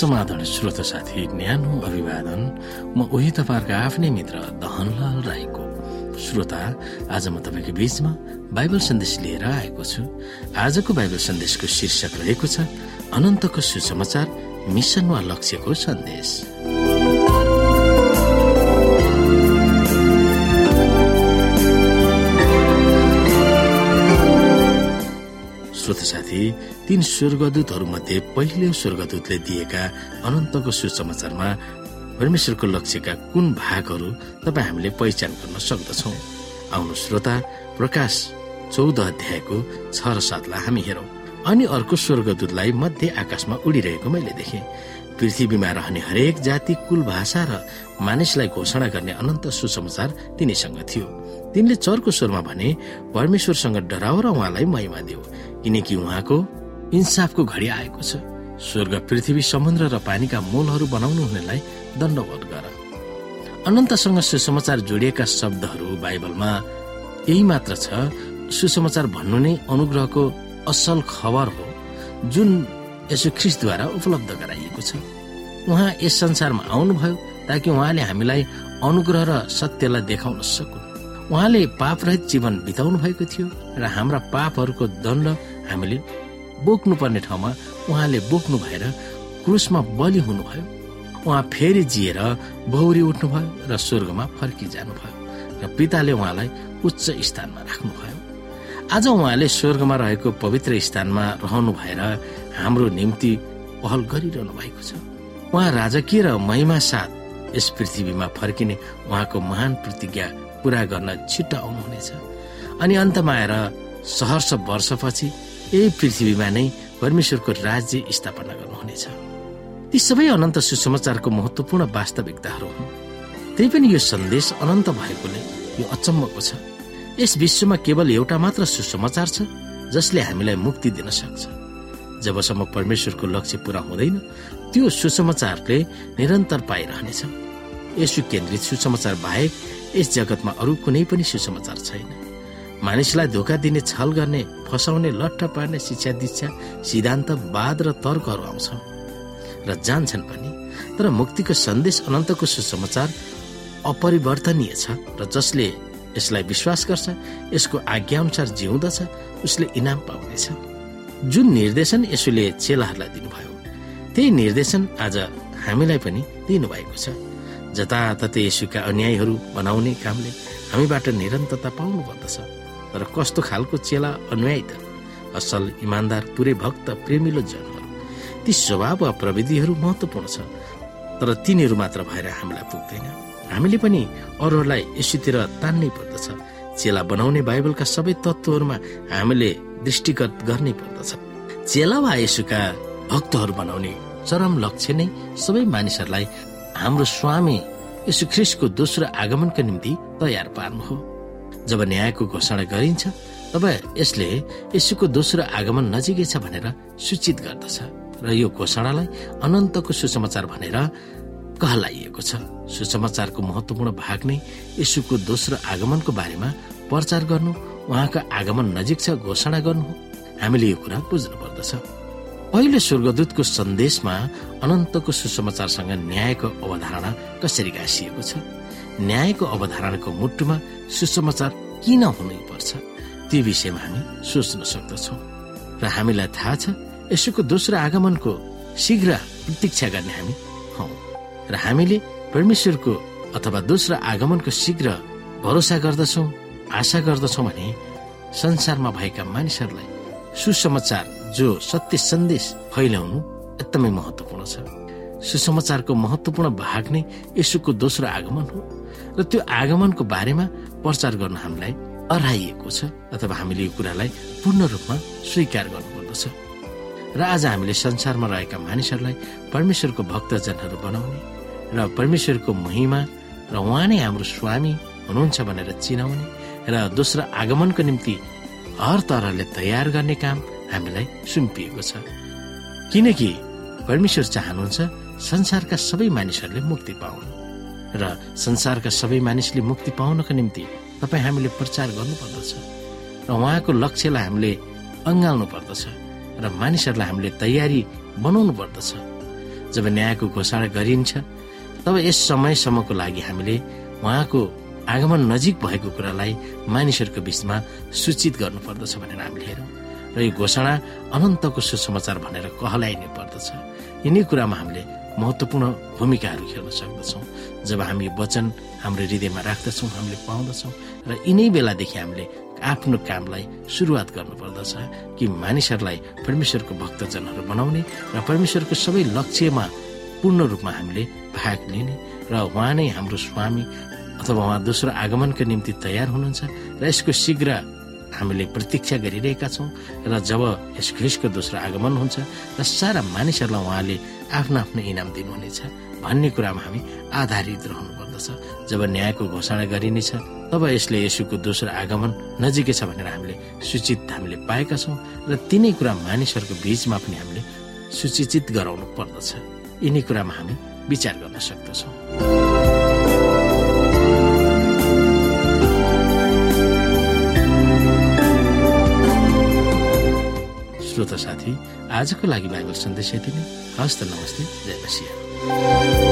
समाधान श्रोत साथी न्यानो अभिवादन। म उही तपाईँहरूको आफ्नै मित्र दहनलाल राईको। श्रोता आज म तपाईँको बीचमा बाइबल सन्देश लिएर आएको छु। आजको बाइबल सन्देशको शीर्षक रहेको छ अनन्तको सुसमाचार मिसन वा लक्ष्यको सन्देश। श्रोत साथी तीन स्वर्गदूतहरूमध्ये पहिलो स्वर्गदूतले दिएका अनन्तको सुसमाचारमा परमेश्वरको लक्ष्यका कुन भागहरू तपाईँ हामीले पहिचान गर्न सक्दछौ? आउनु श्रोता प्रकाश चौध अध्यायको छ र सातलाई हामी हेरौँ। अनि अर्को स्वर्गदूतलाई मध्य आकाशमा उडिरहेको मैले देखेँ। पृथ्वीमा रहने हरेक जाति कुल भाषा र मानिसलाई घोषणा गर्ने अनन्त सुसमाचार तिनीसँग थियो। तिनले चर्को स्वरमा भने परमेश्वरसँग डराओ र उहाँलाई महिमा दियो। किनकि उहाँको इन्साफको घडी आएको छ। स्वर्ग पृथ्वी समुद्र र पानीका मूलहरू बनाउनु हुनेलाई दण्डवत गर। अनन्तसँग सुसमाचार जोडिएका शब्दहरू बाइबलमा यही मात्र छ। सुसमाचार भन्नु नै अनुग्रहको असल खबर हो जुन यसो ख्रिसद्वारा उपलब्ध गराइएको छ। उहाँ यस संसारमा आउनुभयो ताकि उहाँले हामीलाई अनुग्रह र सत्यलाई देखाउन सकुन् उहाँले पापरहित जीवन बिताउनु भएको थियो र हाम्रा पापहरूको दण्ड हामीले बोक्नुपर्ने ठाउँमा उहाँले बोक्नु भएर क्रुसमा बलि हुनुभयो। उहाँ फेरि जिएर बौरी उठ्नुभयो र स्वर्गमा फर्किजानुभयो र पिताले उहाँलाई उच्च स्थानमा राख्नुभयो। आज उहाँले स्वर्गमा रहेको पवित्र स्थानमा रहनु भएर हाम्रो निम्ति पहल गरिरहनु भएको छ। उहाँ राजकीय र महिमा साथ यस पृथ्वीमा फर्किने उहाँको महान प्रतिज्ञा पूरा गर्न छिट्टो आउनुहुनेछ। अनि अन्तमा आएर सहर्ष वर्षपछि यही पृथ्वीमा नै परमेश्वरको राज्य स्थापना गर्नुहुनेछ। ती सबै अनन्त सुसमाचारको महत्वपूर्ण वास्तविकताहरू हुन्। त्यही पनि यो सन्देश अनन्त भएकोले यो अचम्मको छ। यस विश्वमा केवल एउटा मात्र सुसमाचार छ जसले हामीलाई मुक्ति दिन सक्छ। जबसम्म परमेश्वरको लक्ष्य पूरा हुँदैन त्यो सुसमाचारले निरन्तर पाइरहनेछ। यसु केन्द्रित सुसमाचार बाहेक यस जगतमा अरू कुनै पनि सुसमाचार छैन। मानिसलाई धोका दिने छल गर्ने फसाउने लट्ठ पार्ने शिक्षा दीक्षा सिद्धान्त वाद र तर्कहरू आउँछन् र जान्छन् पनि। तर मुक्तिको सन्देश अनन्तको सुसमाचार अपरिवर्तनीय छ र जसले यसलाई विश्वास गर्छ यसको आज्ञा अनुसार जिउँदछ उसले इनाम पाउनेछ। जुन निर्देशन यसुले चेलाहरूलाई दिनुभयो त्यही निर्देशन आज हामीलाई पनि दिनुभएको छ। जताततै यसुका अन्यायहरू बनाउने कामले हामीबाट निरन्तरता पाउनु पर्दछ तर कस्तो खालको चेला अन्याय त? असल इमान्दार पुरै भक्त प्रेमिलो जनहरू ती स्वभाव वा प्रविधिहरू महत्वपूर्ण छ तर तिनीहरू मात्र भएर हामीलाई पुग्दैन। हामीले पनि अरूहरूलाई यसुतिर तान्नै पर्दछ। चेला बनाउने बाइबलका सबै तत्त्वहरूमा हामीले दृष्टिगत गर्नै पर्दछ। चेला वा यसुका भक्तहरू बनाउने चरम लक्ष्य नै सबै मानिसहरूलाई हाम्रो स्वामी यसु ख्रिस्टको दोस्रो आगमनका निम्ति तयार पार्नु हो। जब न्यायको घोषणा गरिन्छ तब यसले यसुको दोस्रो आगमन नजिकै छ भनेर सूचित गर्दछ र यो घोषणालाई अनन्तको सुसमाचार भनेर कहलाइएको छ। सुसमाचारको महत्वपूर्ण भाग नै यसुको दोस्रो आगमनको बारेमा प्रचार गर्नु उहाँको आगमन नजिक छ घोषणा गर्नु हामीले यो कुरा बुझ्नु पर्दछ पहिलो स्वर्गदूतको सन्देशमा अनन्तको सुसमाचारसँग न्यायको अवधारणा कसरी गाँसिएको छ? न्यायको अवधारणाको मुटुमा सुसमाचार किन हुनै पर्छ? त्यो विषयमा हामी सोच्न सक्दछौ। र हामीलाई थाहा छ यसोको दोस्रो आगमनको शीघ्र प्रतीक्षा गर्ने हामी हौ। र हामीले परमेश्वरको अथवा दोस्रो आगमनको शीघ्र भरोसा गर्दछौ आशा गर्दछौ भने संसारमा भएका मानिसहरूलाई सुसमाचार जो सत्य सन्देश फैलाउनु एकदमै महत्वपूर्ण छ। सुसमाचारको महत्वपूर्ण भाग नै यसुको दोस्रो आगमन हो। र त्यो आगमनको बारेमा प्रचार गर्न हामीलाई अराइएको छ अथवा हामीले यो कुरालाई पूर्ण रूपमा स्वीकार गर्नुपर्दछ। र आज हामीले संसारमा रहेका मानिसहरूलाई परमेश्वरको भक्तजनहरू बनाउने र परमेश्वरको महिमा र उहाँ नै हाम्रो स्वामी हुनुहुन्छ भनेर चिनाउने र दोस्रो आगमनको निम्ति हर तरहले तयार गर्ने काम हामीलाई सुम्पिएको छ। किनकि परमेश्वर चाहनुहुन्छ संसारका सबै मानिसहरूले मुक्ति पाउनु। र संसारका सबै मानिसले मुक्ति पाउनको निम्ति तपाईँ हामीले प्रचार गर्नुपर्दछ र उहाँको लक्ष्यलाई हामीले अँगाल्नु पर्दछ र मानिसहरूलाई हामीले तयारी बनाउनु पर्दछ। जब न्यायको घोषणा गरिन्छ तब यस समयसम्मको लागि हामीले उहाँको आगमन नजिक भएको कुरालाई मानिसहरूको बिचमा सूचित गर्नुपर्दछ भनेर हामीले हेरौँ र यो घोषणा अनन्तको सुसमाचार भनेर कहलाइने पर्दछ। यिनै कुरामा हामीले महत्वपूर्ण भूमिकाहरू खेल्न सक्दछौँ। जब हामी वचन हाम्रो हृदयमा राख्दछौँ हामीले पाउँदछौँ र यिनै बेलादेखि हामीले आफ्नो कामलाई सुरुवात गर्नुपर्दछ कि मानिसहरूलाई परमेश्वरको भक्तजनहरू बनाउने र परमेश्वरको सबै लक्ष्यमा पूर्ण रूपमा हामीले भाग लिने र उहाँ नै हाम्रो स्वामी अथवा उहाँ दोस्रो आगमनको निम्ति तयार हुनुहुन्छ र यसको शीघ्र हामीले प्रतीक्षा गरिरहेका छौँ र जब यस ख्रिसको दोस्रो आगमन हुन्छ र सारा मानिसहरूलाई उहाँले आफ्नो आफ्नो इनाम दिनुहुनेछ भन्ने कुरामा हामी आधारित रहनु पर्दछ जब न्यायको घोषणा गरिनेछ तब यसले यसुको दोस्रो आगमन नजिकै छ भनेर हामीले सूचित हामीले पाएका छौँ र तिनै कुरा मानिसहरूको बीचमा पनि हामीले सूचित गराउनु पर्दछ। यिनै कुरामा हामी विचार गर्न सक्दछौँ। आजको लागि बाइबल सन्देश यति नै। हस्त नमस्ते। जय मसिंह